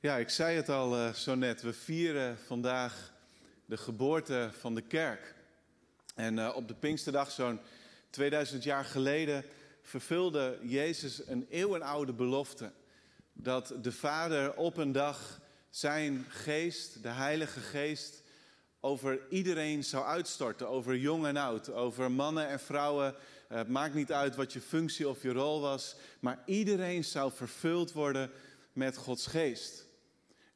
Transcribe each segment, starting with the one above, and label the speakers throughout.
Speaker 1: Ja, ik zei het al uh, zo net. We vieren vandaag de geboorte van de kerk. En uh, op de Pinksterdag, zo'n 2000 jaar geleden, vervulde Jezus een eeuwenoude belofte. Dat de Vader op een dag zijn geest, de Heilige Geest, over iedereen zou uitstorten. Over jong en oud, over mannen en vrouwen. Uh, het maakt niet uit wat je functie of je rol was. Maar iedereen zou vervuld worden met Gods geest.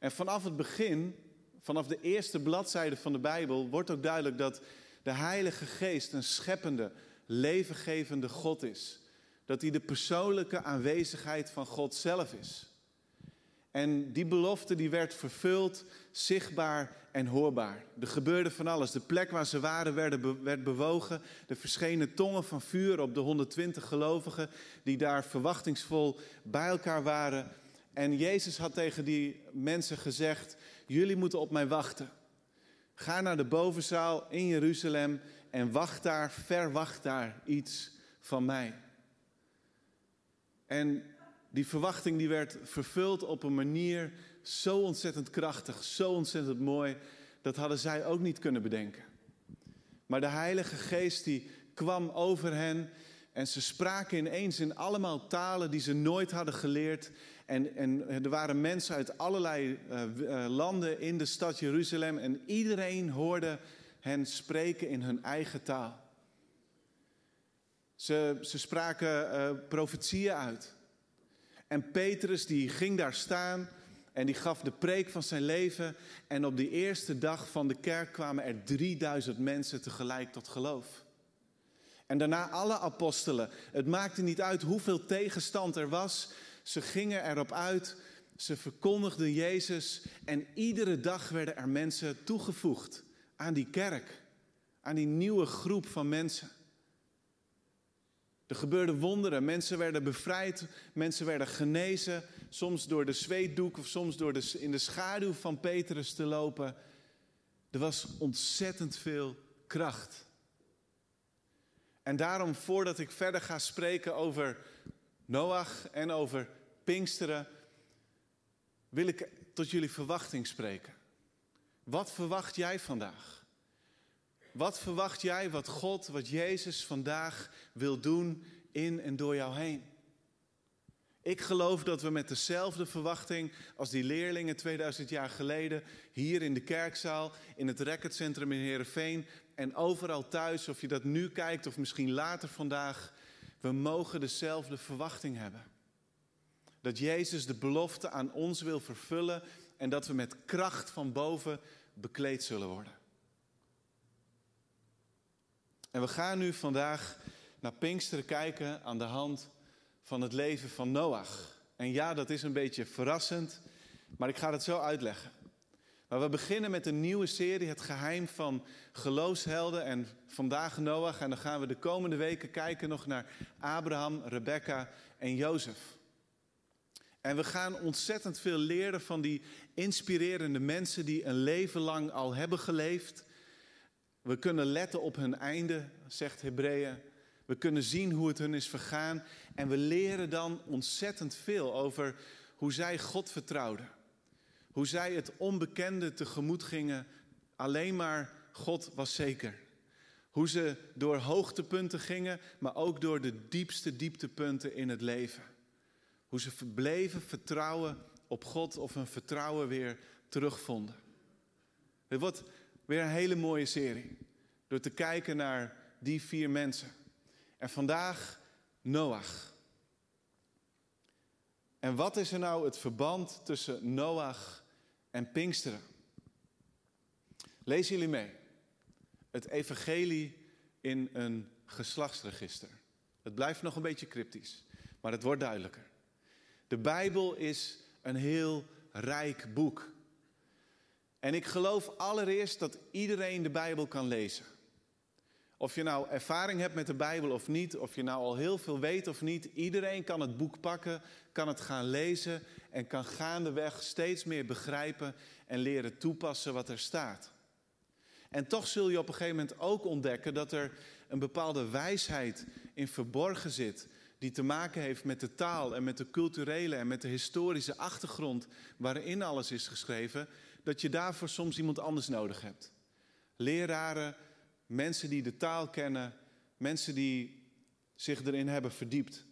Speaker 1: En vanaf het begin, vanaf de eerste bladzijde van de Bijbel, wordt ook duidelijk dat de Heilige Geest een scheppende, levengevende God is. Dat hij de persoonlijke aanwezigheid van God zelf is. En die belofte die werd vervuld, zichtbaar en hoorbaar. Er gebeurde van alles. De plek waar ze waren werd bewogen. Er verschenen tongen van vuur op de 120 gelovigen die daar verwachtingsvol bij elkaar waren. En Jezus had tegen die mensen gezegd: Jullie moeten op mij wachten. Ga naar de bovenzaal in Jeruzalem en wacht daar, verwacht daar iets van mij. En die verwachting die werd vervuld op een manier zo ontzettend krachtig, zo ontzettend mooi, dat hadden zij ook niet kunnen bedenken. Maar de Heilige Geest die kwam over hen en ze spraken ineens in allemaal talen die ze nooit hadden geleerd. En, en er waren mensen uit allerlei uh, landen in de stad Jeruzalem en iedereen hoorde hen spreken in hun eigen taal. Ze, ze spraken uh, profetieën uit. En Petrus die ging daar staan en die gaf de preek van zijn leven. En op die eerste dag van de kerk kwamen er 3000 mensen tegelijk tot geloof. En daarna alle apostelen. Het maakte niet uit hoeveel tegenstand er was. Ze gingen erop uit. Ze verkondigden Jezus. En iedere dag werden er mensen toegevoegd aan die kerk. Aan die nieuwe groep van mensen. Er gebeurden wonderen. Mensen werden bevrijd. Mensen werden genezen. Soms door de zweetdoek of soms door de, in de schaduw van Petrus te lopen. Er was ontzettend veel kracht. En daarom, voordat ik verder ga spreken over Noach en over Pinksteren, wil ik tot jullie verwachting spreken. Wat verwacht jij vandaag? Wat verwacht jij wat God, wat Jezus vandaag wil doen in en door jou heen? Ik geloof dat we met dezelfde verwachting als die leerlingen 2000 jaar geleden hier in de kerkzaal, in het recordcentrum in Heerenveen en overal thuis, of je dat nu kijkt of misschien later vandaag, we mogen dezelfde verwachting hebben. Dat Jezus de belofte aan ons wil vervullen en dat we met kracht van boven bekleed zullen worden. En we gaan nu vandaag naar Pinksteren kijken aan de hand van het leven van Noach. En ja, dat is een beetje verrassend, maar ik ga het zo uitleggen. Maar we beginnen met een nieuwe serie, Het Geheim van Geloofshelden. En vandaag Noach. En dan gaan we de komende weken kijken nog naar Abraham, Rebecca en Jozef. En we gaan ontzettend veel leren van die inspirerende mensen die een leven lang al hebben geleefd. We kunnen letten op hun einde, zegt Hebreeën. We kunnen zien hoe het hun is vergaan. En we leren dan ontzettend veel over hoe zij God vertrouwden. Hoe zij het onbekende tegemoet gingen. Alleen maar God was zeker. Hoe ze door hoogtepunten gingen, maar ook door de diepste dieptepunten in het leven. Hoe ze verbleven vertrouwen op God of hun vertrouwen weer terugvonden. Het wordt weer een hele mooie serie. Door te kijken naar die vier mensen. En vandaag Noach. En wat is er nou het verband tussen Noach en Pinksteren? Lezen jullie mee. Het evangelie in een geslachtsregister. Het blijft nog een beetje cryptisch, maar het wordt duidelijker. De Bijbel is een heel rijk boek. En ik geloof allereerst dat iedereen de Bijbel kan lezen. Of je nou ervaring hebt met de Bijbel of niet, of je nou al heel veel weet of niet, iedereen kan het boek pakken, kan het gaan lezen en kan gaandeweg steeds meer begrijpen en leren toepassen wat er staat. En toch zul je op een gegeven moment ook ontdekken dat er een bepaalde wijsheid in verborgen zit, die te maken heeft met de taal en met de culturele en met de historische achtergrond waarin alles is geschreven, dat je daarvoor soms iemand anders nodig hebt. Leraren, mensen die de taal kennen, mensen die zich erin hebben verdiept.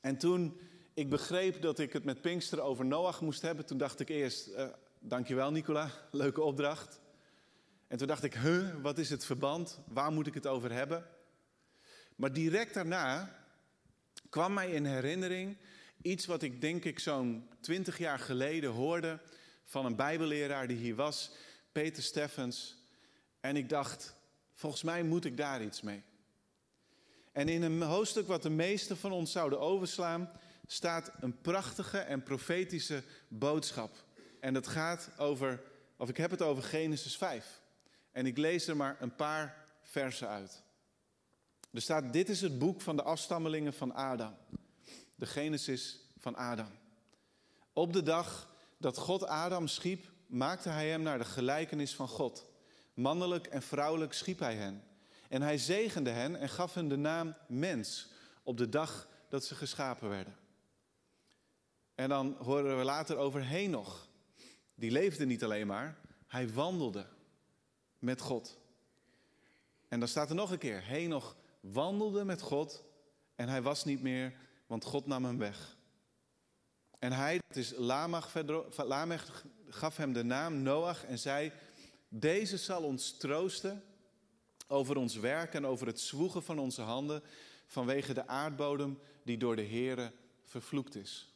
Speaker 1: En toen ik begreep dat ik het met Pinkster over Noach moest hebben, toen dacht ik eerst, uh, dankjewel Nicola, leuke opdracht. En toen dacht ik, huh, wat is het verband? Waar moet ik het over hebben? Maar direct daarna kwam mij in herinnering iets wat ik denk ik zo'n twintig jaar geleden hoorde van een bijbelleraar die hier was, Peter Steffens. En ik dacht, volgens mij moet ik daar iets mee. En in een hoofdstuk wat de meesten van ons zouden overslaan, staat een prachtige en profetische boodschap. En dat gaat over, of ik heb het over Genesis 5. En ik lees er maar een paar versen uit. Er staat, dit is het boek van de afstammelingen van Adam. De Genesis van Adam. Op de dag dat God Adam schiep, maakte hij hem naar de gelijkenis van God. Mannelijk en vrouwelijk schiep hij hen. En hij zegende hen en gaf hen de naam mens op de dag dat ze geschapen werden. En dan horen we later over Henoch. Die leefde niet alleen maar, hij wandelde met God. En dan staat er nog een keer, Henoch wandelde met God en hij was niet meer, want God nam hem weg. En hij, het is Lamech, gaf hem de naam Noach en zei, deze zal ons troosten over ons werk en over het zwoegen van onze handen vanwege de aardbodem die door de Here vervloekt is.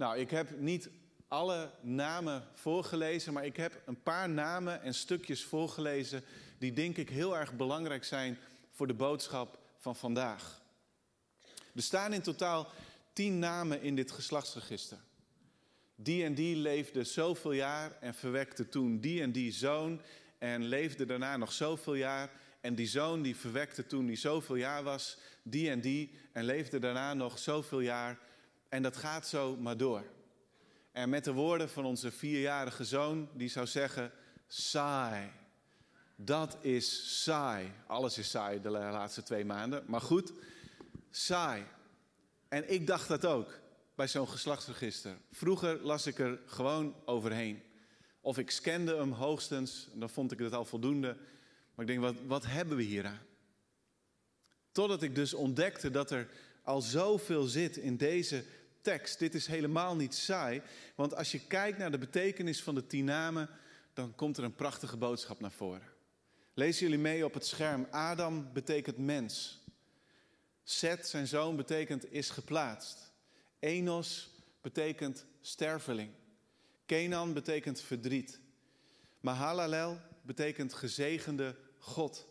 Speaker 1: Nou, ik heb niet alle namen voorgelezen, maar ik heb een paar namen en stukjes voorgelezen die denk ik heel erg belangrijk zijn voor de boodschap van vandaag. Er staan in totaal tien namen in dit geslachtsregister. Die en die leefde zoveel jaar en verwekte toen die en die zoon en leefde daarna nog zoveel jaar. En die zoon die verwekte toen die zoveel jaar was, die en die en leefde daarna nog zoveel jaar. En dat gaat zo maar door. En met de woorden van onze vierjarige zoon, die zou zeggen: saai. Dat is saai. Alles is saai de laatste twee maanden. Maar goed, saai. En ik dacht dat ook bij zo'n geslachtsregister. Vroeger las ik er gewoon overheen. Of ik scande hem hoogstens, dan vond ik het al voldoende. Maar ik denk, wat, wat hebben we hier aan? Totdat ik dus ontdekte dat er al zoveel zit in deze tekst. Dit is helemaal niet saai, want als je kijkt naar de betekenis van de tien namen, dan komt er een prachtige boodschap naar voren. Lezen jullie mee op het scherm. Adam betekent mens. Seth, zijn zoon, betekent is geplaatst. Enos betekent sterveling. Kenan betekent verdriet. Mahalalel betekent gezegende God.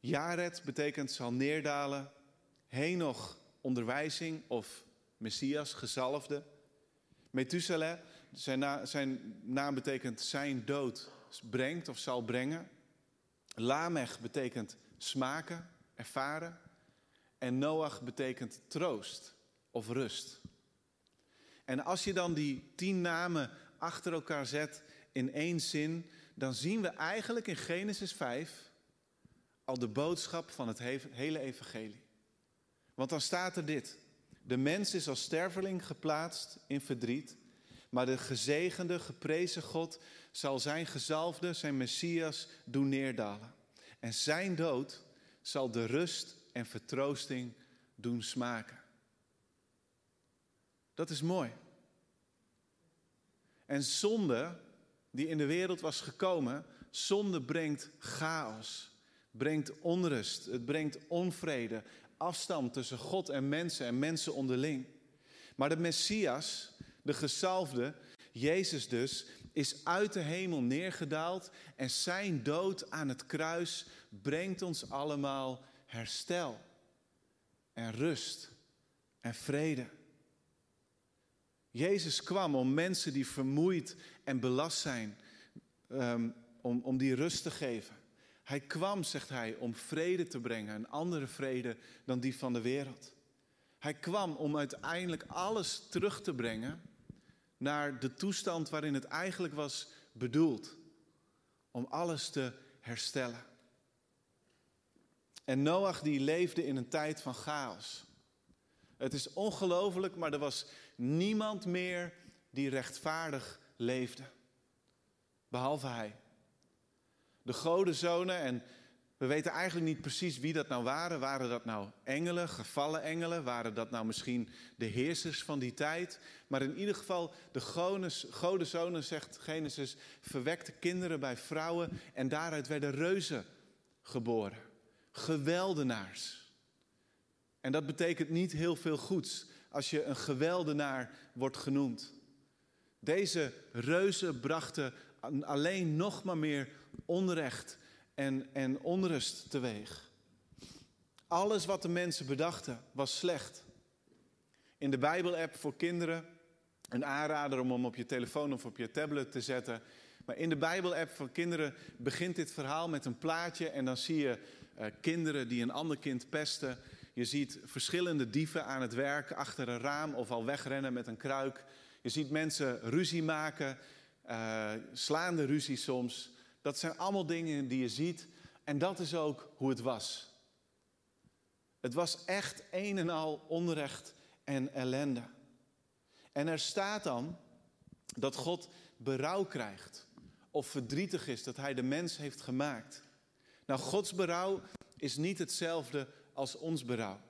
Speaker 1: Jared betekent zal neerdalen. Henoch onderwijzing of Messias, gezalfde. Methuselah, zijn, zijn naam betekent zijn dood brengt of zal brengen. Lamech betekent smaken, ervaren. En Noach betekent troost of rust. En als je dan die tien namen achter elkaar zet in één zin, dan zien we eigenlijk in Genesis 5 al de boodschap van het hele evangelie. Want dan staat er dit. De mens is als sterveling geplaatst in verdriet, maar de gezegende, geprezen God zal zijn gezalfde, zijn Messias, doen neerdalen. En zijn dood zal de rust en vertroosting doen smaken. Dat is mooi. En zonde die in de wereld was gekomen, zonde brengt chaos, brengt onrust, het brengt onvrede, afstand tussen God en mensen en mensen onderling. Maar de Messias, de gezalfde, Jezus dus, is uit de hemel neergedaald en zijn dood aan het kruis brengt ons allemaal herstel en rust en vrede. Jezus kwam om mensen die vermoeid en belast zijn, um, om, om die rust te geven. Hij kwam, zegt hij, om vrede te brengen, een andere vrede dan die van de wereld. Hij kwam om uiteindelijk alles terug te brengen naar de toestand waarin het eigenlijk was bedoeld. Om alles te herstellen. En Noach die leefde in een tijd van chaos. Het is ongelooflijk, maar er was niemand meer die rechtvaardig leefde. Behalve hij. De godenzonen, en we weten eigenlijk niet precies wie dat nou waren. Waren dat nou engelen, gevallen engelen? Waren dat nou misschien de heersers van die tijd? Maar in ieder geval, de godenzonen, zegt Genesis, verwekte kinderen bij vrouwen. En daaruit werden reuzen geboren. Geweldenaars. En dat betekent niet heel veel goeds als je een geweldenaar wordt genoemd. Deze reuzen brachten alleen nog maar meer onrecht en, en onrust teweeg. Alles wat de mensen bedachten was slecht. In de Bijbel-app voor kinderen, een aanrader om hem op je telefoon of op je tablet te zetten. Maar in de Bijbel-app voor kinderen begint dit verhaal met een plaatje en dan zie je uh, kinderen die een ander kind pesten. Je ziet verschillende dieven aan het werk achter een raam of al wegrennen met een kruik. Je ziet mensen ruzie maken, uh, slaande ruzie soms. Dat zijn allemaal dingen die je ziet. En dat is ook hoe het was. Het was echt een en al onrecht en ellende. En er staat dan dat God berouw krijgt of verdrietig is dat hij de mens heeft gemaakt. Nou, Gods berouw is niet hetzelfde als ons berouw.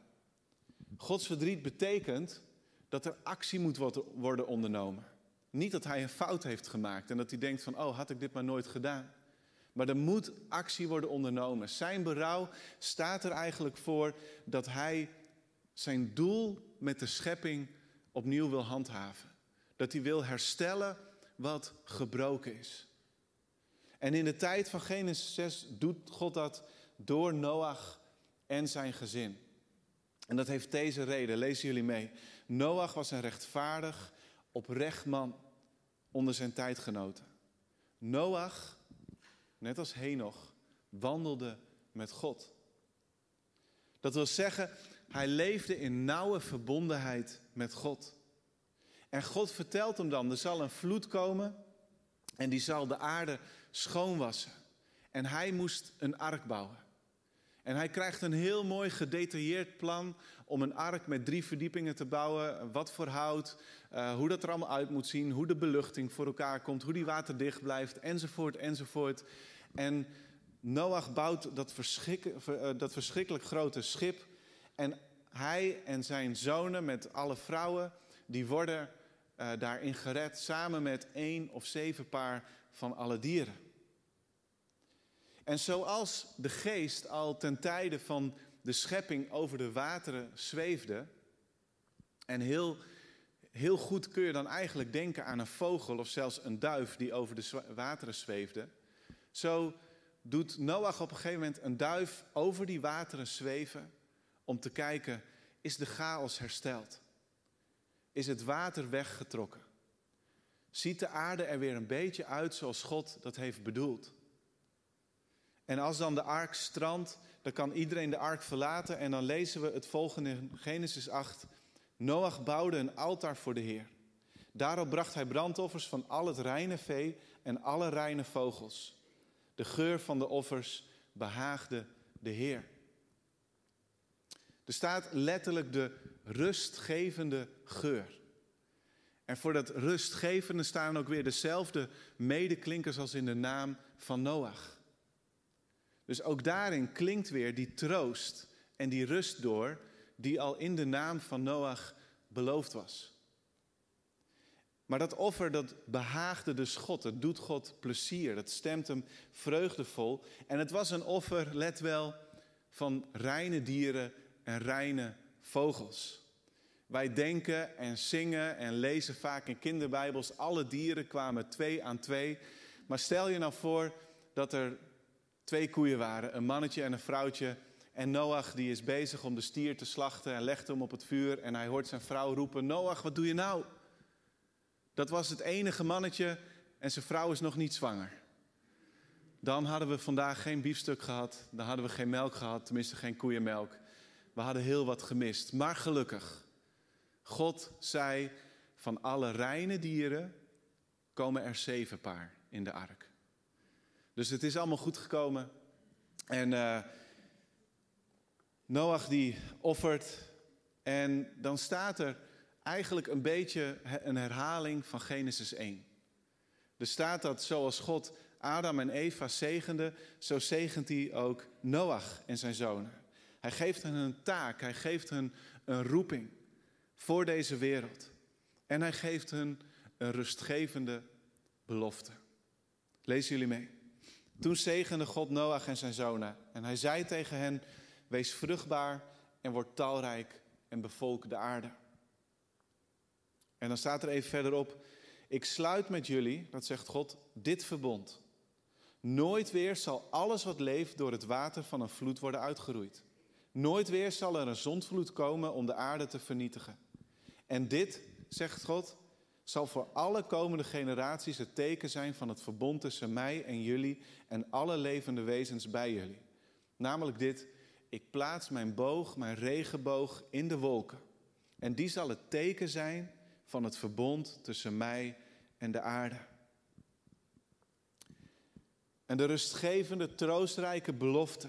Speaker 1: Gods verdriet betekent dat er actie moet worden ondernomen. Niet dat hij een fout heeft gemaakt en dat hij denkt van, oh, had ik dit maar nooit gedaan. Maar er moet actie worden ondernomen. Zijn berouw staat er eigenlijk voor dat hij zijn doel met de schepping opnieuw wil handhaven. Dat hij wil herstellen wat gebroken is. En in de tijd van Genesis 6 doet God dat door Noach en zijn gezin. En dat heeft deze reden, lezen jullie mee. Noach was een rechtvaardig, oprecht man onder zijn tijdgenoten. Noach, net als Henoch, wandelde met God. Dat wil zeggen, hij leefde in nauwe verbondenheid met God. En God vertelt hem dan, er zal een vloed komen en die zal de aarde schoonwassen. En hij moest een ark bouwen. En hij krijgt een heel mooi gedetailleerd plan om een ark met drie verdiepingen te bouwen. Wat voor hout, uh, hoe dat er allemaal uit moet zien, hoe de beluchting voor elkaar komt, hoe die waterdicht blijft, enzovoort, enzovoort. En Noach bouwt dat, uh, dat verschrikkelijk grote schip. En hij en zijn zonen met alle vrouwen, die worden uh, daarin gered samen met één of zeven paar van alle dieren. En zoals de geest al ten tijde van de schepping over de wateren zweefde, en heel, heel goed kun je dan eigenlijk denken aan een vogel of zelfs een duif die over de wateren zweefde, zo doet Noach op een gegeven moment een duif over die wateren zweven om te kijken, is de chaos hersteld? Is het water weggetrokken? Ziet de aarde er weer een beetje uit zoals God dat heeft bedoeld? En als dan de ark strandt, dan kan iedereen de ark verlaten. En dan lezen we het volgende in Genesis 8. Noach bouwde een altaar voor de Heer. Daarop bracht hij brandoffers van al het reine vee en alle reine vogels. De geur van de offers behaagde de Heer. Er staat letterlijk de rustgevende geur. En voor dat rustgevende staan ook weer dezelfde medeklinkers als in de naam van Noach. Dus ook daarin klinkt weer die troost en die rust door die al in de naam van Noach beloofd was. Maar dat offer, dat behaagde dus God. Het doet God plezier. Dat stemt hem vreugdevol. En het was een offer, let wel, van reine dieren en reine vogels. Wij denken en zingen en lezen vaak in kinderbijbels, alle dieren kwamen twee aan twee. Maar stel je nou voor dat er twee koeien waren, een mannetje en een vrouwtje. En Noach die is bezig om de stier te slachten en legt hem op het vuur. En hij hoort zijn vrouw roepen, Noach, wat doe je nou? Dat was het enige mannetje en zijn vrouw is nog niet zwanger. Dan hadden we vandaag geen biefstuk gehad, dan hadden we geen melk gehad, tenminste geen koeienmelk. We hadden heel wat gemist, maar gelukkig. God zei, van alle reine dieren komen er zeven paar in de ark. Dus het is allemaal goed gekomen. En uh, Noach die offert en dan staat er eigenlijk een beetje een herhaling van Genesis 1. Er staat dat zoals God Adam en Eva zegende, zo zegent hij ook Noach en zijn zonen. Hij geeft hen een taak, hij geeft hen een roeping voor deze wereld. En hij geeft hen een rustgevende belofte. Lezen jullie mee. Toen zegende God Noach en zijn zonen. En hij zei tegen hen: Wees vruchtbaar en word talrijk en bevolk de aarde. En dan staat er even verderop: Ik sluit met jullie, dat zegt God, dit verbond. Nooit weer zal alles wat leeft door het water van een vloed worden uitgeroeid. Nooit weer zal er een zondvloed komen om de aarde te vernietigen. En dit, zegt God, zal voor alle komende generaties het teken zijn van het verbond tussen mij en jullie en alle levende wezens bij jullie. Namelijk dit, ik plaats mijn boog, mijn regenboog in de wolken. En die zal het teken zijn van het verbond tussen mij en de aarde. En de rustgevende, troostrijke belofte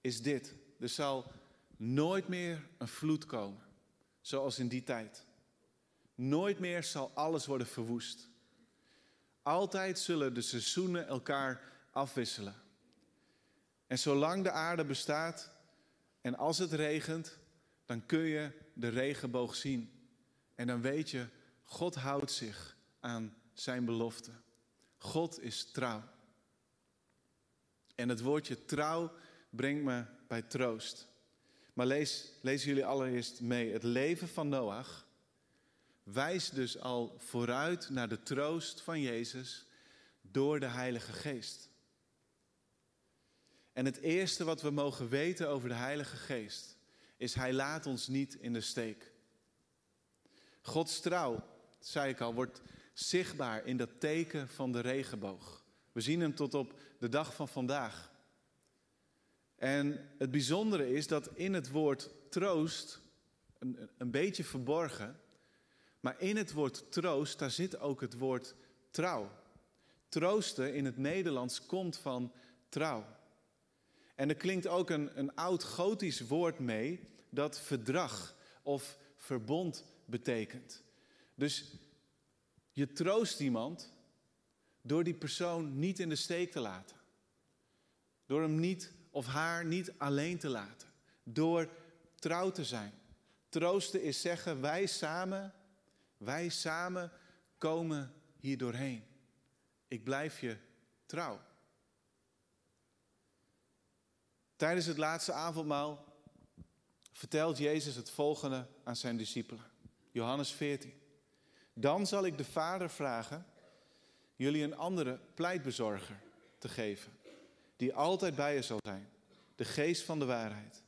Speaker 1: is dit. Er zal nooit meer een vloed komen, zoals in die tijd. Nooit meer zal alles worden verwoest. Altijd zullen de seizoenen elkaar afwisselen. En zolang de aarde bestaat en als het regent, dan kun je de regenboog zien. En dan weet je, God houdt zich aan zijn belofte. God is trouw. En het woordje trouw brengt me bij troost. Maar lees, lezen jullie allereerst mee. Het leven van Noach wijst dus al vooruit naar de troost van Jezus door de Heilige Geest. En het eerste wat we mogen weten over de Heilige Geest is Hij laat ons niet in de steek. Gods trouw, zei ik al, wordt zichtbaar in dat teken van de regenboog. We zien hem tot op de dag van vandaag. En het bijzondere is dat in het woord troost, een, een beetje verborgen, maar in het woord troost, daar zit ook het woord trouw. Troosten in het Nederlands komt van trouw. En er klinkt ook een, een oud gotisch woord mee dat verdrag of verbond betekent. Dus je troost iemand door die persoon niet in de steek te laten. Door hem niet of haar niet alleen te laten. Door trouw te zijn. Troosten is zeggen, wij samen, wij samen komen hier doorheen. Ik blijf je trouw. Tijdens het laatste avondmaal vertelt Jezus het volgende aan zijn discipelen. Johannes 14. Dan zal ik de Vader vragen jullie een andere pleitbezorger te geven, die altijd bij je zal zijn, de geest van de waarheid.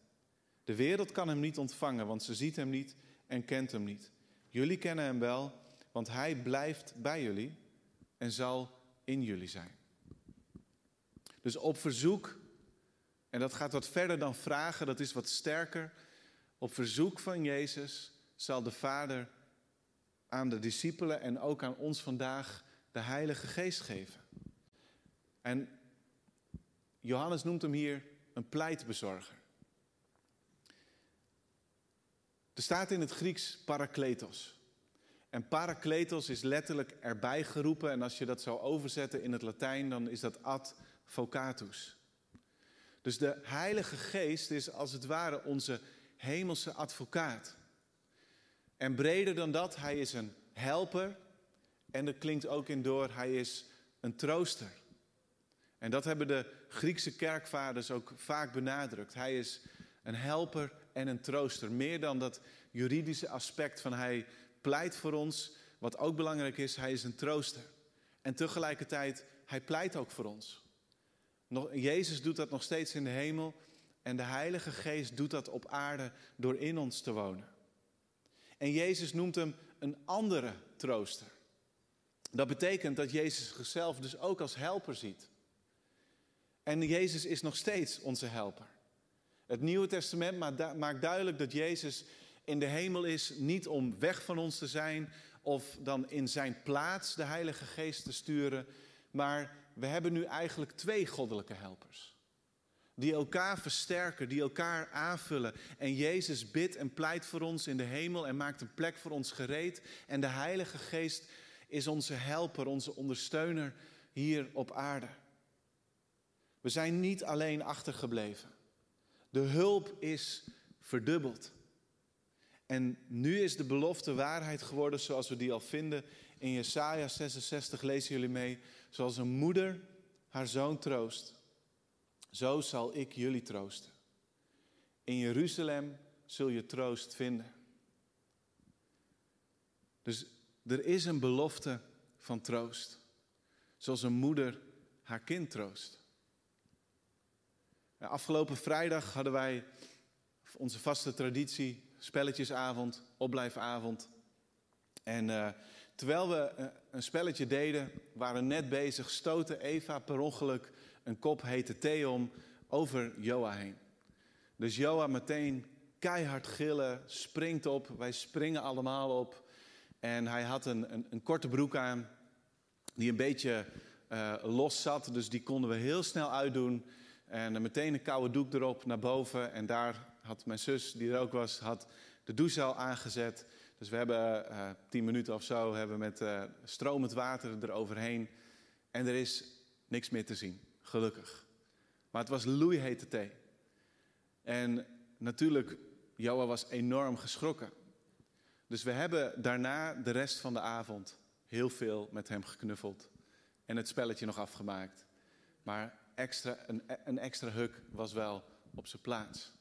Speaker 1: De wereld kan hem niet ontvangen, want ze ziet hem niet en kent hem niet. Jullie kennen hem wel, want hij blijft bij jullie en zal in jullie zijn. Dus op verzoek, en dat gaat wat verder dan vragen, dat is wat sterker. Op verzoek van Jezus zal de Vader aan de discipelen en ook aan ons vandaag de Heilige Geest geven. En Johannes noemt hem hier een pleitbezorger. Er staat in het Grieks parakletos. En parakletos is letterlijk erbij geroepen. En als je dat zou overzetten in het Latijn, dan is dat advocatus. Dus de Heilige Geest is als het ware onze hemelse advocaat. En breder dan dat, hij is een helper. En er klinkt ook in door, hij is een trooster. En dat hebben de Griekse kerkvaders ook vaak benadrukt. Hij is een helper en een trooster. Meer dan dat juridische aspect van hij pleit voor ons. Wat ook belangrijk is, hij is een trooster. En tegelijkertijd, hij pleit ook voor ons. Jezus doet dat nog steeds in de hemel. En de Heilige Geest doet dat op aarde door in ons te wonen. En Jezus noemt hem een andere trooster. Dat betekent dat Jezus zichzelf dus ook als helper ziet. En Jezus is nog steeds onze helper. Het Nieuwe Testament maakt duidelijk dat Jezus in de hemel is, niet om weg van ons te zijn of dan in zijn plaats de Heilige Geest te sturen, maar we hebben nu eigenlijk twee goddelijke helpers. Die elkaar versterken, die elkaar aanvullen. En Jezus bidt en pleit voor ons in de hemel en maakt een plek voor ons gereed. En de Heilige Geest is onze helper, onze ondersteuner hier op aarde. We zijn niet alleen achtergebleven. De hulp is verdubbeld. En nu is de belofte waarheid geworden zoals we die al vinden in Jesaja 66. Lezen jullie mee. Zoals een moeder haar zoon troost, zo zal ik jullie troosten. In Jeruzalem zul je troost vinden. Dus er is een belofte van troost. Zoals een moeder haar kind troost. Afgelopen vrijdag hadden wij onze vaste traditie, spelletjesavond, opblijfavond. En uh, terwijl we uh, een spelletje deden, waren net bezig, stoten Eva per ongeluk een kop hete thee om over Joa heen. Dus Joa meteen keihard gillen, springt op, wij springen allemaal op. En hij had een, een, een korte broek aan, die een beetje los zat, dus die konden we heel snel uitdoen. En meteen een koude doek erop naar boven. En daar had mijn zus, die er ook was, had de douche al aangezet. Dus we hebben uh, tien minuten of zo hebben met uh, stromend water eroverheen. En er is niks meer te zien, gelukkig. Maar het was loeihete thee. En natuurlijk, Joa was enorm geschrokken. Dus we hebben daarna de rest van de avond heel veel met hem geknuffeld. En het spelletje nog afgemaakt. Maar extra, een, een extra huk was wel op zijn plaats.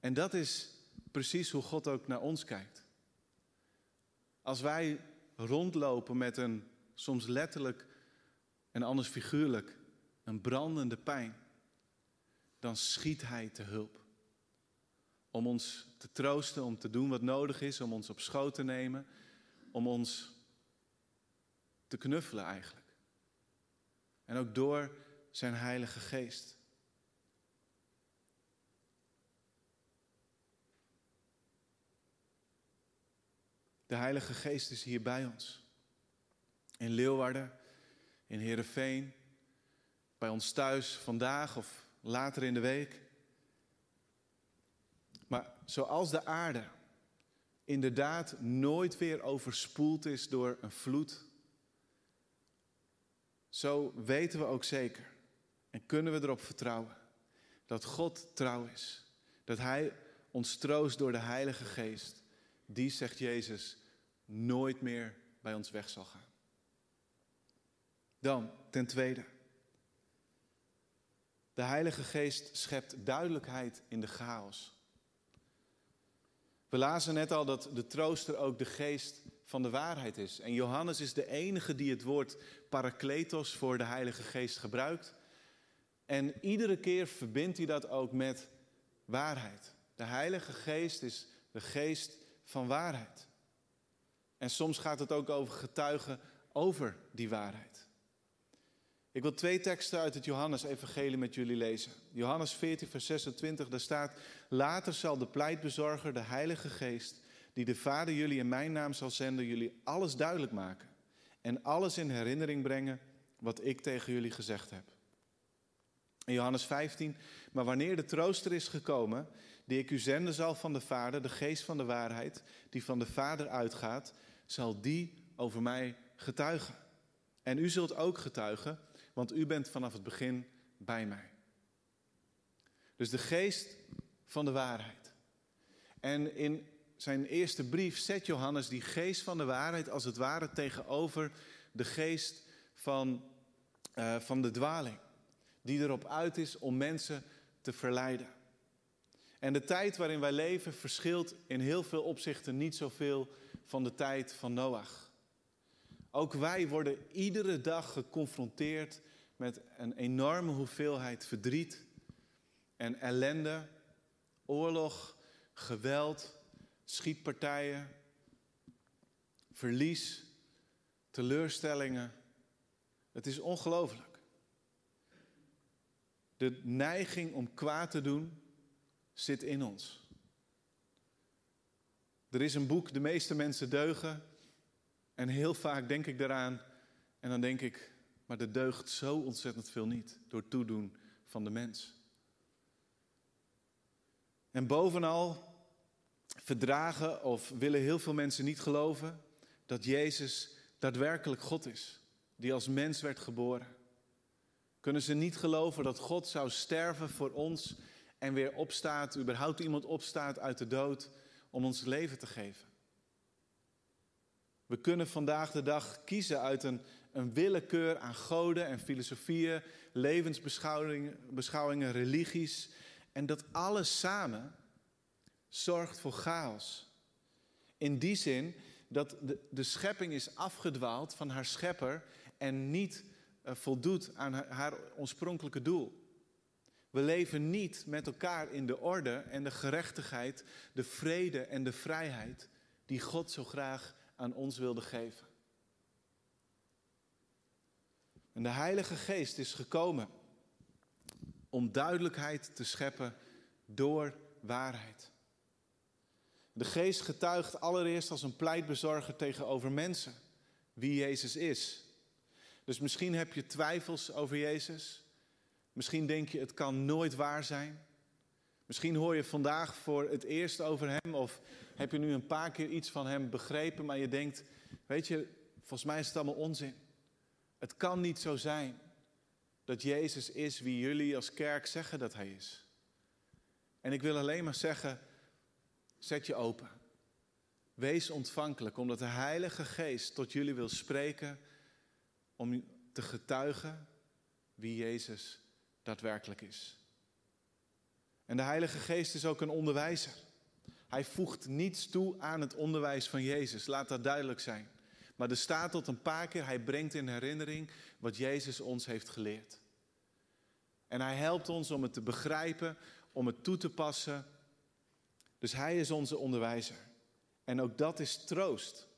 Speaker 1: En dat is precies hoe God ook naar ons kijkt. Als wij rondlopen met een soms letterlijk en anders figuurlijk een brandende pijn, dan schiet Hij te hulp. Om ons te troosten, om te doen wat nodig is, om ons op schoot te nemen, om ons te knuffelen eigenlijk. En ook door zijn Heilige Geest. De Heilige Geest is hier bij ons. In Leeuwarden, in Heerenveen, bij ons thuis vandaag of later in de week. Maar zoals de aarde inderdaad nooit weer overspoeld is door een vloed, zo weten we ook zeker en kunnen we erop vertrouwen dat God trouw is. Dat Hij ons troost door de Heilige Geest. Die, zegt Jezus, nooit meer bij ons weg zal gaan. Dan, ten tweede. De Heilige Geest schept duidelijkheid in de chaos. We lazen net al dat de trooster ook de geest van de waarheid is. En Johannes is de enige die het woord parakletos voor de Heilige Geest gebruikt. En iedere keer verbindt hij dat ook met waarheid. De Heilige Geest is de geest van waarheid. En soms gaat het ook over getuigen over die waarheid. Ik wil twee teksten uit het Johannes-evangelie met jullie lezen. Johannes 14, vers 26, daar staat... Later zal de pleitbezorger, de Heilige Geest... die de Vader jullie in mijn naam zal zenden... jullie alles duidelijk maken. En alles in herinnering brengen wat ik tegen jullie gezegd heb. In Johannes 15, maar wanneer de trooster is gekomen, die ik u zenden zal van de Vader, de geest van de waarheid, die van de Vader uitgaat, zal die over mij getuigen. En u zult ook getuigen, want u bent vanaf het begin bij mij. Dus de geest van de waarheid. En in zijn eerste brief zet Johannes die geest van de waarheid als het ware tegenover de geest van, uh, van de dwaling die erop uit is om mensen te verleiden. En de tijd waarin wij leven verschilt in heel veel opzichten niet zoveel van de tijd van Noach. Ook wij worden iedere dag geconfronteerd met een enorme hoeveelheid verdriet en ellende, oorlog, geweld, schietpartijen, verlies, teleurstellingen. Het is ongelooflijk. De neiging om kwaad te doen zit in ons. Er is een boek, De meeste mensen deugen. En heel vaak denk ik daaraan en dan denk ik, maar er deugt zo ontzettend veel niet door toedoen van de mens. En bovenal verdragen of willen heel veel mensen niet geloven dat Jezus daadwerkelijk God is, die als mens werd geboren. Kunnen ze niet geloven dat God zou sterven voor ons en weer opstaat, überhaupt iemand opstaat uit de dood om ons leven te geven? We kunnen vandaag de dag kiezen uit een, een willekeur aan goden en filosofieën, levensbeschouwingen, beschouwingen, religies. En dat alles samen zorgt voor chaos. In die zin dat de, de schepping is afgedwaald van haar schepper en niet voldoet aan haar, haar oorspronkelijke doel. We leven niet met elkaar in de orde en de gerechtigheid, de vrede en de vrijheid die God zo graag aan ons wilde geven. En de Heilige Geest is gekomen om duidelijkheid te scheppen door waarheid. De Geest getuigt allereerst als een pleitbezorger tegenover mensen wie Jezus is. Dus misschien heb je twijfels over Jezus. Misschien denk je het kan nooit waar zijn. Misschien hoor je vandaag voor het eerst over Hem of heb je nu een paar keer iets van Hem begrepen, maar je denkt, weet je, volgens mij is het allemaal onzin. Het kan niet zo zijn dat Jezus is wie jullie als kerk zeggen dat Hij is. En ik wil alleen maar zeggen, zet je open. Wees ontvankelijk, omdat de Heilige Geest tot jullie wil spreken om te getuigen wie Jezus daadwerkelijk is. En de Heilige Geest is ook een onderwijzer. Hij voegt niets toe aan het onderwijs van Jezus, laat dat duidelijk zijn. Maar er staat tot een paar keer, hij brengt in herinnering wat Jezus ons heeft geleerd. En hij helpt ons om het te begrijpen, om het toe te passen. Dus hij is onze onderwijzer. En ook dat is troost,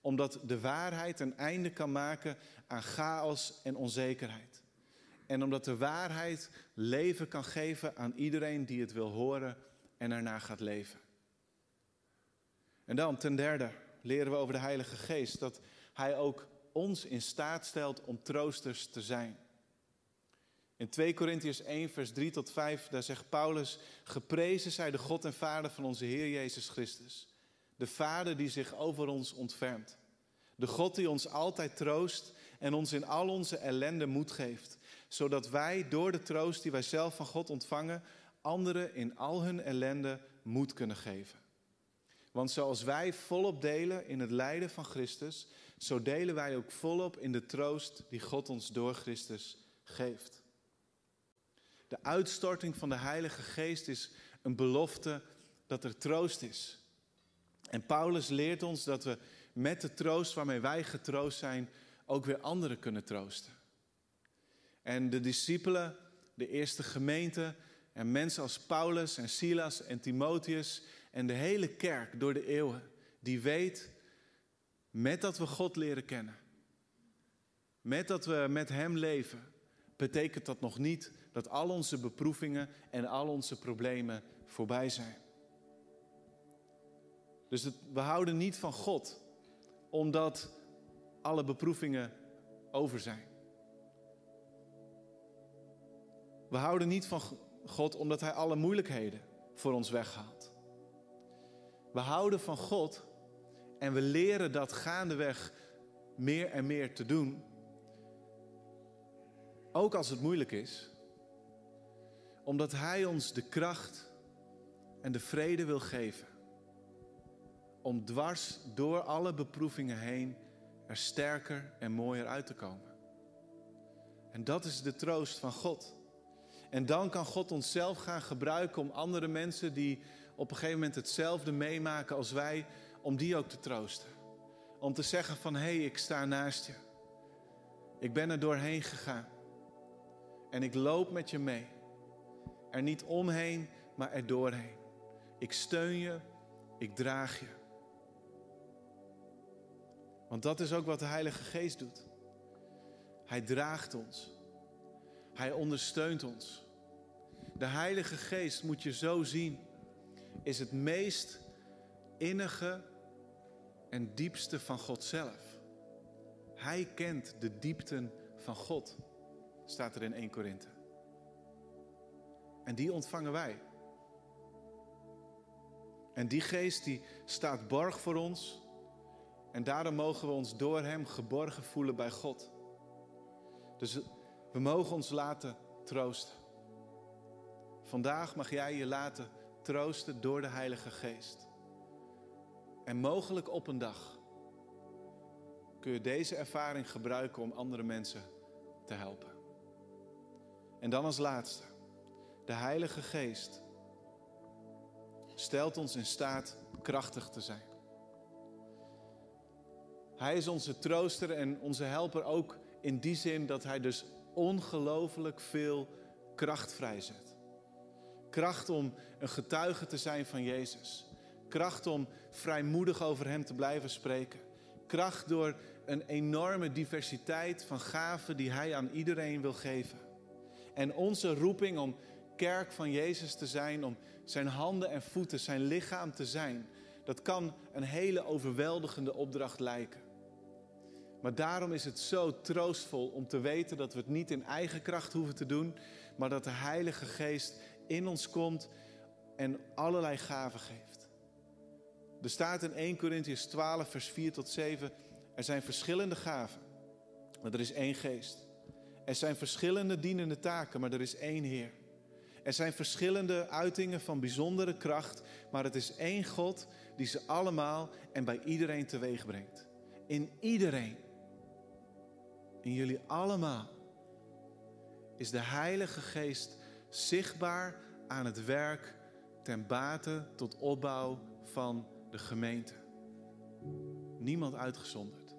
Speaker 1: omdat de waarheid een einde kan maken aan chaos en onzekerheid. En omdat de waarheid leven kan geven aan iedereen die het wil horen en ernaar gaat leven. En dan ten derde leren we over de Heilige Geest dat Hij ook ons in staat stelt om troosters te zijn. In 2 Korintiërs 1, vers 3 tot 5, daar zegt Paulus: Geprezen zij de God en Vader van onze Heer Jezus Christus. De Vader die zich over ons ontfermt. De God die ons altijd troost en ons in al onze ellende moed geeft. Zodat wij door de troost die wij zelf van God ontvangen, anderen in al hun ellende moed kunnen geven. Want zoals wij volop delen in het lijden van Christus, zo delen wij ook volop in de troost die God ons door Christus geeft. De uitstorting van de Heilige Geest is een belofte dat er troost is. En Paulus leert ons dat we met de troost waarmee wij getroost zijn, ook weer anderen kunnen troosten. En de discipelen, de eerste gemeente en mensen als Paulus en Silas en Timotheus en de hele kerk door de eeuwen, die weet, met dat we God leren kennen, met dat we met Hem leven, betekent dat nog niet dat al onze beproevingen en al onze problemen voorbij zijn. Dus we houden niet van God omdat alle beproevingen over zijn. We houden niet van God omdat Hij alle moeilijkheden voor ons weghaalt. We houden van God en we leren dat gaandeweg meer en meer te doen. Ook als het moeilijk is. Omdat Hij ons de kracht en de vrede wil geven. Om dwars door alle beproevingen heen er sterker en mooier uit te komen. En dat is de troost van God. En dan kan God onszelf gaan gebruiken om andere mensen die op een gegeven moment hetzelfde meemaken als wij, om die ook te troosten. Om te zeggen van hé, hey, ik sta naast je. Ik ben er doorheen gegaan. En ik loop met je mee. Er niet omheen, maar er doorheen. Ik steun je, ik draag je. Want dat is ook wat de Heilige Geest doet. Hij draagt ons. Hij ondersteunt ons. De Heilige Geest moet je zo zien, is het meest innige en diepste van God zelf. Hij kent de diepten van God, staat er in 1 Korinthe. En die ontvangen wij. En die geest die staat borg voor ons. En daarom mogen we ons door Hem geborgen voelen bij God. Dus we mogen ons laten troosten. Vandaag mag jij je laten troosten door de Heilige Geest. En mogelijk op een dag kun je deze ervaring gebruiken om andere mensen te helpen. En dan als laatste, de Heilige Geest stelt ons in staat krachtig te zijn. Hij is onze trooster en onze helper ook in die zin dat hij dus ongelooflijk veel kracht vrijzet. Kracht om een getuige te zijn van Jezus. Kracht om vrijmoedig over Hem te blijven spreken. Kracht door een enorme diversiteit van gaven die Hij aan iedereen wil geven. En onze roeping om kerk van Jezus te zijn, om Zijn handen en voeten, Zijn lichaam te zijn, dat kan een hele overweldigende opdracht lijken. Maar daarom is het zo troostvol om te weten dat we het niet in eigen kracht hoeven te doen, maar dat de Heilige Geest in ons komt en allerlei gaven geeft. Er staat in 1 Corinthians 12, vers 4 tot 7, er zijn verschillende gaven, maar er is één geest. Er zijn verschillende dienende taken, maar er is één Heer. Er zijn verschillende uitingen van bijzondere kracht, maar het is één God die ze allemaal en bij iedereen teweeg brengt. In iedereen, in jullie allemaal, is de Heilige Geest zichtbaar aan het werk ten bate tot opbouw van de gemeente. Niemand uitgezonderd.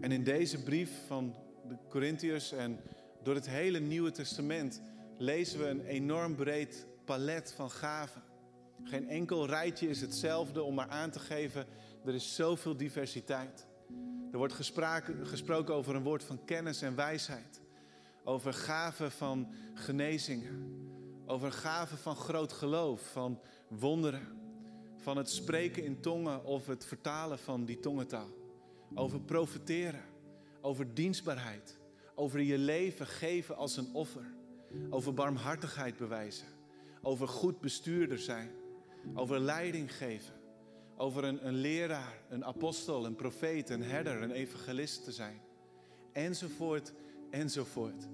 Speaker 1: En in deze brief van de Corinthiërs en door het hele Nieuwe Testament lezen we een enorm breed palet van gaven. Geen enkel rijtje is hetzelfde om maar aan te geven, er is zoveel diversiteit. Er wordt gesproken over een woord van kennis en wijsheid. Over gaven van genezingen. Over gaven van groot geloof, van wonderen. Van het spreken in tongen of het vertalen van die tongentaal. Over profeteren. Over dienstbaarheid. Over je leven geven als een offer. Over barmhartigheid bewijzen. Over goed bestuurder zijn. Over leiding geven. Over een, een leraar, een apostel, een profeet, een herder, een evangelist te zijn. Enzovoort, enzovoort.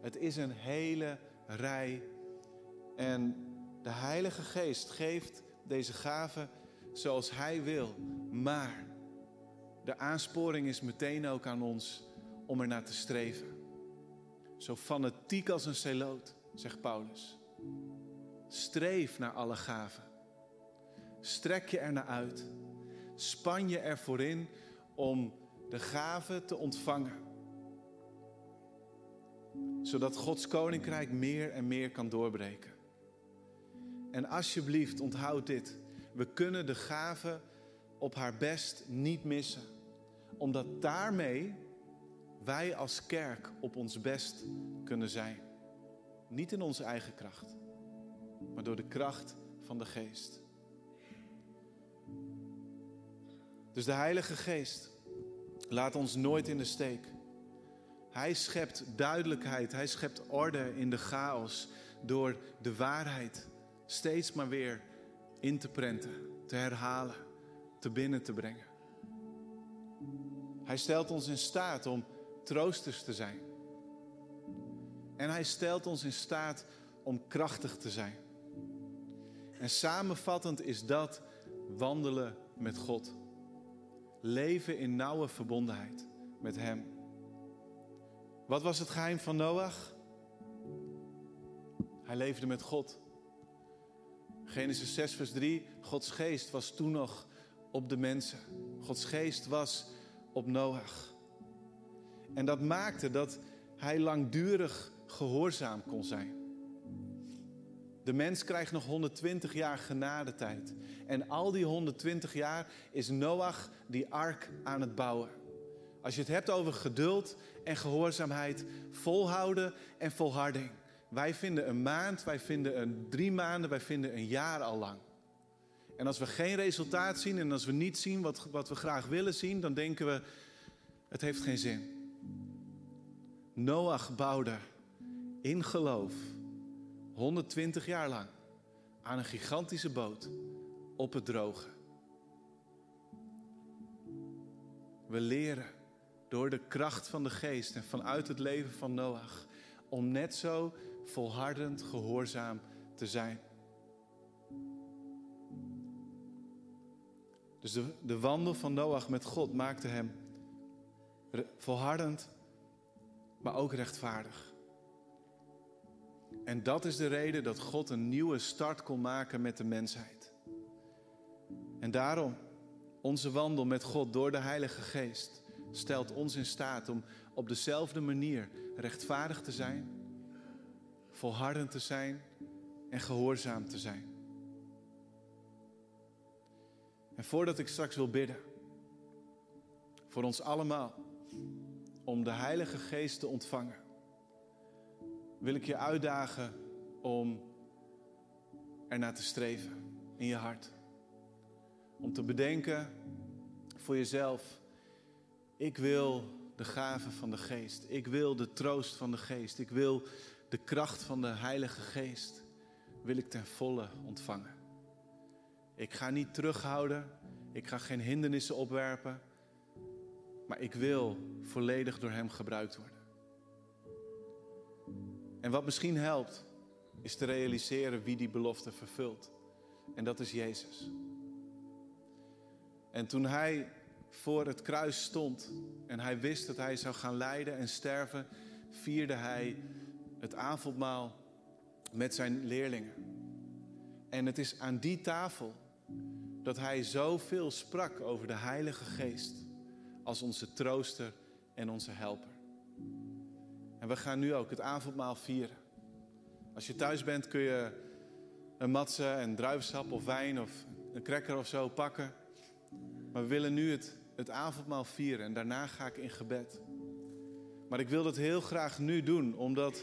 Speaker 1: Het is een hele rij. En de Heilige Geest geeft deze gaven zoals Hij wil. Maar de aansporing is meteen ook aan ons om er naar te streven. Zo fanatiek als een celoot, zegt Paulus. Streef naar alle gaven. Strek je er naar uit. Span je ervoor in om de gaven te ontvangen. Zodat Gods koninkrijk meer en meer kan doorbreken. En alsjeblieft, onthoud dit. We kunnen de gaven op haar best niet missen. Omdat daarmee wij als kerk op ons best kunnen zijn. Niet in onze eigen kracht, maar door de kracht van de geest. Dus de Heilige Geest laat ons nooit in de steek. Hij schept duidelijkheid, hij schept orde in de chaos door de waarheid steeds maar weer in te prenten, te herhalen, te binnen te brengen. Hij stelt ons in staat om troosters te zijn. En hij stelt ons in staat om krachtig te zijn. En samenvattend is dat wandelen met God. Leven in nauwe verbondenheid met Hem. Wat was het geheim van Noach? Hij leefde met God. Genesis 6, vers 3. Gods geest was toen nog op de mensen. Gods geest was op Noach. En dat maakte dat hij langdurig gehoorzaam kon zijn. De mens krijgt nog 120 jaar genadetijd. En al die 120 jaar is Noach die ark aan het bouwen. Als je het hebt over geduld en gehoorzaamheid, volhouden en volharding. Wij vinden een maand, wij vinden een drie maanden, wij vinden een jaar al lang. En als we geen resultaat zien en als we niet zien wat, wat we graag willen zien, dan denken we, het heeft geen zin. Noach bouwde in geloof 120 jaar lang aan een gigantische boot op het droge. We leren door de kracht van de geest en vanuit het leven van Noach om net zo volhardend gehoorzaam te zijn. Dus de, de wandel van Noach met God maakte hem volhardend, maar ook rechtvaardig. En dat is de reden dat God een nieuwe start kon maken met de mensheid. En daarom, onze wandel met God door de Heilige Geest stelt ons in staat om op dezelfde manier rechtvaardig te zijn, volhardend te zijn en gehoorzaam te zijn. En voordat ik straks wil bidden, voor ons allemaal, om de Heilige Geest te ontvangen, wil ik je uitdagen om ernaar te streven in je hart. Om te bedenken voor jezelf, ik wil de gave van de Geest. Ik wil de troost van de Geest. Ik wil de kracht van de Heilige Geest. Wil ik ten volle ontvangen. Ik ga niet terughouden. Ik ga geen hindernissen opwerpen. Maar ik wil volledig door Hem gebruikt worden. En wat misschien helpt, is te realiseren wie die belofte vervult. En dat is Jezus. En toen Hij voor het kruis stond en Hij wist dat Hij zou gaan lijden en sterven, vierde Hij het avondmaal met zijn leerlingen. En het is aan die tafel dat Hij zoveel sprak over de Heilige Geest als onze trooster en onze helper. En we gaan nu ook het avondmaal vieren. Als je thuis bent kun je een matse en druivensap of wijn of een cracker of zo pakken. Maar we willen nu het, het avondmaal vieren en daarna ga ik in gebed. Maar ik wil dat heel graag nu doen, omdat,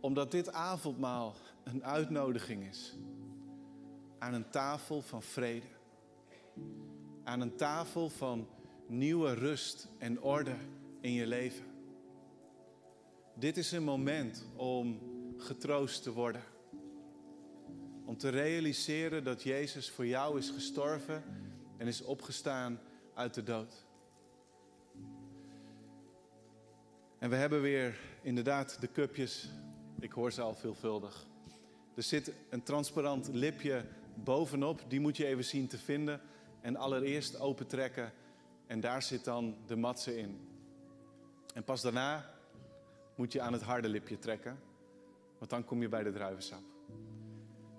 Speaker 1: omdat dit avondmaal een uitnodiging is aan een tafel van vrede. Aan een tafel van nieuwe rust en orde in je leven. Dit is een moment om getroost te worden. Om te realiseren dat Jezus voor jou is gestorven en is opgestaan uit de dood. En we hebben weer inderdaad de cupjes. Ik hoor ze al veelvuldig. Er zit een transparant lipje bovenop. Die moet je even zien te vinden. En allereerst opentrekken. En daar zit dan de matse in. En pas daarna moet je aan het harde lipje trekken. Want dan kom je bij de druivensap.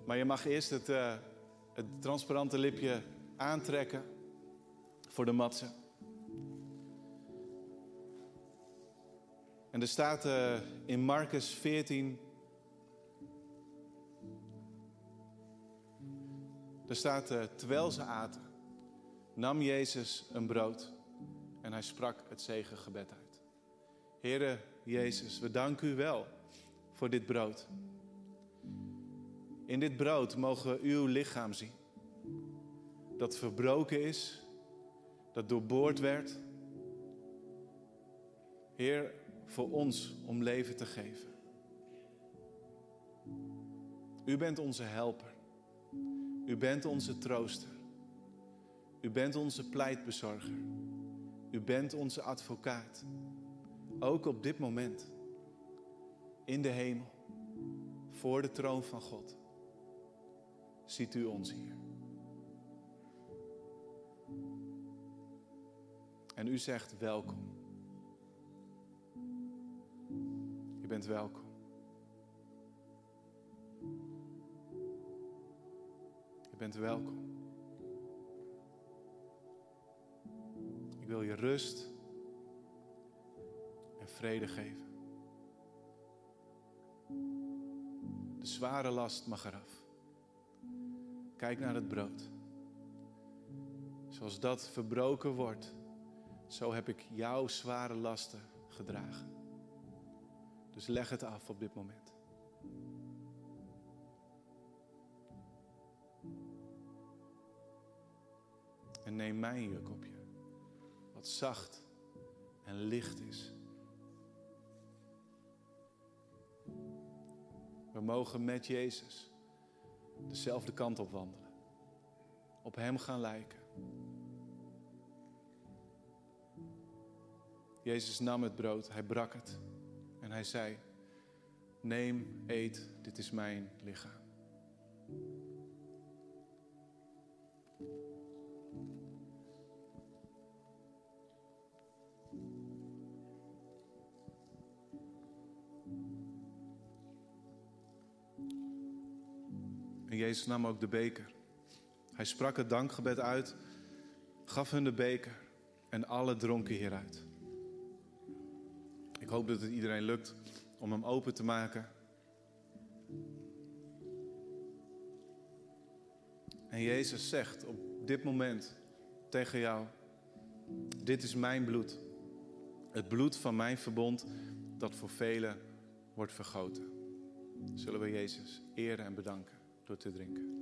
Speaker 1: Maar je mag eerst het, uh, het transparante lipje aantrekken voor de matse. En er staat uh, in Marcus 14. Er staat, uh, terwijl ze aten, nam Jezus een brood en hij sprak het zegengebed uit. Heere Jezus, we danken u wel voor dit brood. In dit brood mogen we uw lichaam zien. Dat verbroken is, dat doorboord werd. Heer, voor ons om leven te geven. U bent onze helper. U bent onze trooster. U bent onze pleitbezorger. U bent onze advocaat. Ook op dit moment. In de hemel. Voor de troon van God. Ziet u ons hier. En u zegt welkom. Je bent welkom. Je bent welkom. Ik wil je rust vrede geven. De zware last mag eraf. Kijk naar het brood. Zoals dat verbroken wordt, zo heb ik jouw zware lasten gedragen. Dus leg het af op dit moment. En neem mijn juk op je, wat zacht en licht is. We mogen met Jezus dezelfde kant op wandelen. Op Hem gaan lijken. Jezus nam het brood, Hij brak het en Hij zei, neem, eet, dit is mijn lichaam. Jezus nam ook de beker. Hij sprak het dankgebed uit, gaf hun de beker en alle dronken hieruit. Ik hoop dat het iedereen lukt om hem open te maken. En Jezus zegt op dit moment tegen jou: Dit is mijn bloed. Het bloed van mijn verbond dat voor velen wordt vergoten. Zullen we Jezus eren en bedanken door te drinken.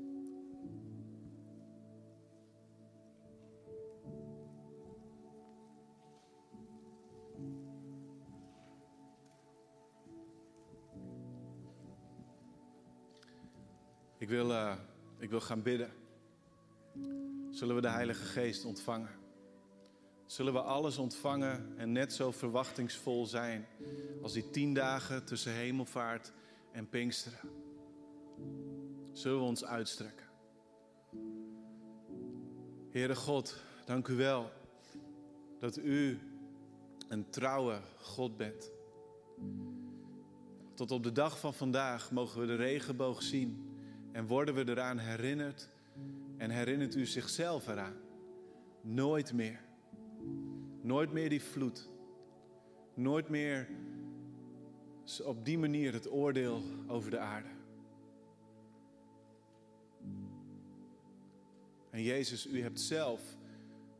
Speaker 1: Ik wil, uh, ik wil gaan bidden. Zullen we de Heilige Geest ontvangen? Zullen we alles ontvangen en net zo verwachtingsvol zijn als die tien dagen tussen hemelvaart en Pinksteren? Zullen we ons uitstrekken? Heere God, dank u wel dat u een trouwe God bent. Tot op de dag van vandaag mogen we de regenboog zien en worden we eraan herinnerd en herinnert u zichzelf eraan. Nooit meer. Nooit meer die vloed. Nooit meer op die manier het oordeel over de aarde. En Jezus, u hebt zelf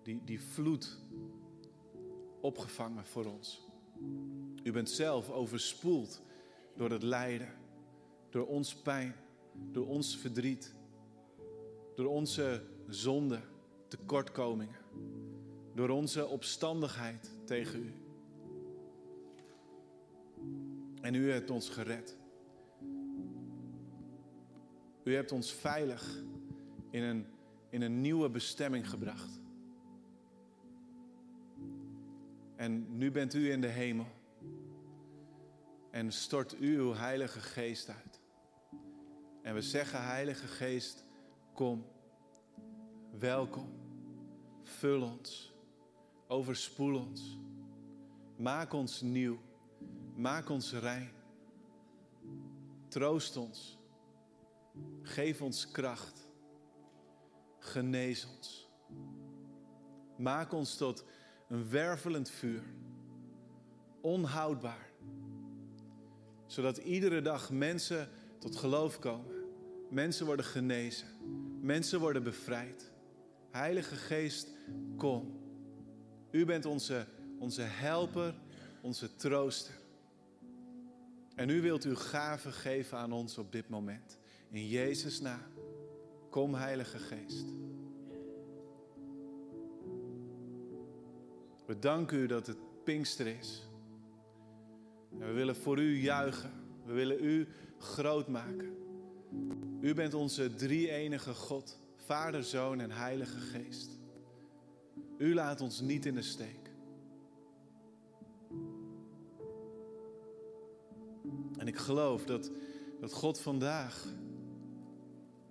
Speaker 1: die, die vloed opgevangen voor ons. U bent zelf overspoeld door het lijden, door ons pijn door ons verdriet, door onze zonde, tekortkomingen, door onze opstandigheid tegen u. En u hebt ons gered. U hebt ons veilig in een, in een nieuwe bestemming gebracht. En nu bent u in de hemel. En stort u uw Heilige Geest uit. En we zeggen, Heilige Geest, kom, welkom, vul ons, overspoel ons, maak ons nieuw, maak ons rein, troost ons, geef ons kracht, genees ons, maak ons tot een wervelend vuur, onhoudbaar, zodat iedere dag mensen tot geloof komen Mensen worden genezen. Mensen worden bevrijd. Heilige Geest, kom. U bent onze, onze helper, onze trooster. En u wilt uw gaven geven aan ons op dit moment. In Jezus' naam. Kom, Heilige Geest. We danken u dat het Pinkster is. En we willen voor u juichen. We willen u groot maken. U bent onze drie-enige God, Vader, Zoon en Heilige Geest. U laat ons niet in de steek. En ik geloof dat, dat God vandaag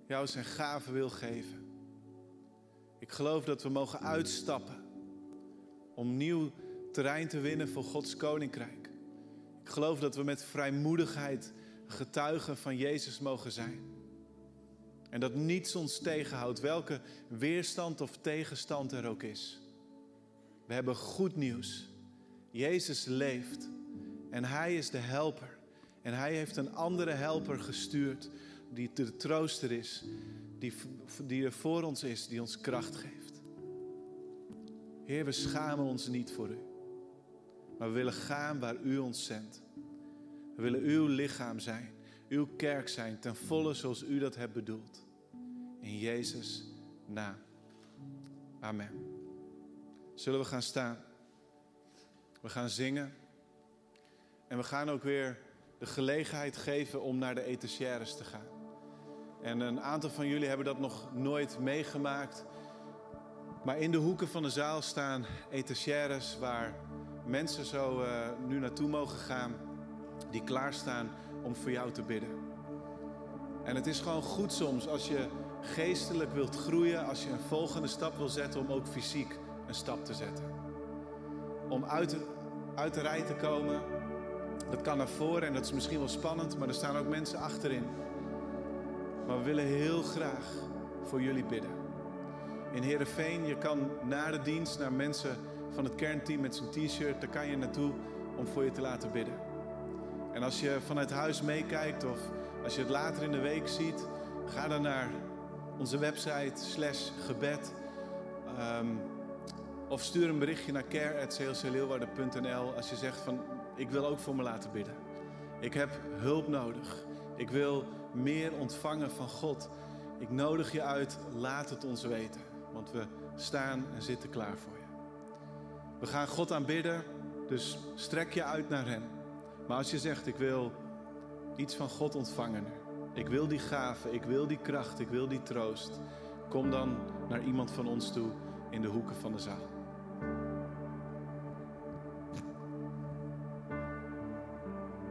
Speaker 1: jou zijn gave wil geven. Ik geloof dat we mogen uitstappen om nieuw terrein te winnen voor Gods koninkrijk. Ik geloof dat we met vrijmoedigheid getuigen van Jezus mogen zijn. En dat niets ons tegenhoudt, welke weerstand of tegenstand er ook is. We hebben goed nieuws. Jezus leeft en Hij is de helper. En Hij heeft een andere helper gestuurd die de trooster is, die, die er voor ons is, die ons kracht geeft. Heer, we schamen ons niet voor U, maar we willen gaan waar U ons zendt. We willen uw lichaam zijn, uw kerk zijn, ten volle zoals u dat hebt bedoeld. In Jezus' naam. Amen. Zullen we gaan staan? We gaan zingen. En we gaan ook weer de gelegenheid geven om naar de etagères te gaan. En een aantal van jullie hebben dat nog nooit meegemaakt. Maar in de hoeken van de zaal staan etagères waar mensen zo uh, nu naartoe mogen gaan. Die klaarstaan om voor jou te bidden. En het is gewoon goed soms als je geestelijk wilt groeien, als je een volgende stap wil zetten om ook fysiek een stap te zetten. Om uit de, uit de rij te komen, dat kan naar voren en dat is misschien wel spannend, maar er staan ook mensen achterin. Maar we willen heel graag voor jullie bidden. In Heerenveen, je kan na de dienst naar mensen van het kernteam met zijn t-shirt, daar kan je naartoe om voor je te laten bidden. En als je vanuit huis meekijkt of als je het later in de week ziet, ga dan naar onze website slash gebed. Um, of stuur een berichtje naar care.clcleeuwarden.nl als je zegt van ik wil ook voor me laten bidden. Ik heb hulp nodig. Ik wil meer ontvangen van God. Ik nodig je uit, laat het ons weten. Want we staan en zitten klaar voor je. We gaan God aanbidden, dus strek je uit naar Hem. Maar als je zegt, ik wil iets van God ontvangen. Ik wil die gave, ik wil die kracht, ik wil die troost. Kom dan naar iemand van ons toe in de hoeken van de zaal.